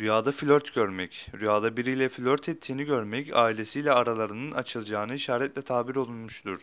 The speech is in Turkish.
Rüyada flört görmek. Rüyada biriyle flört ettiğini görmek ailesiyle aralarının açılacağını işaretle tabir olunmuştur.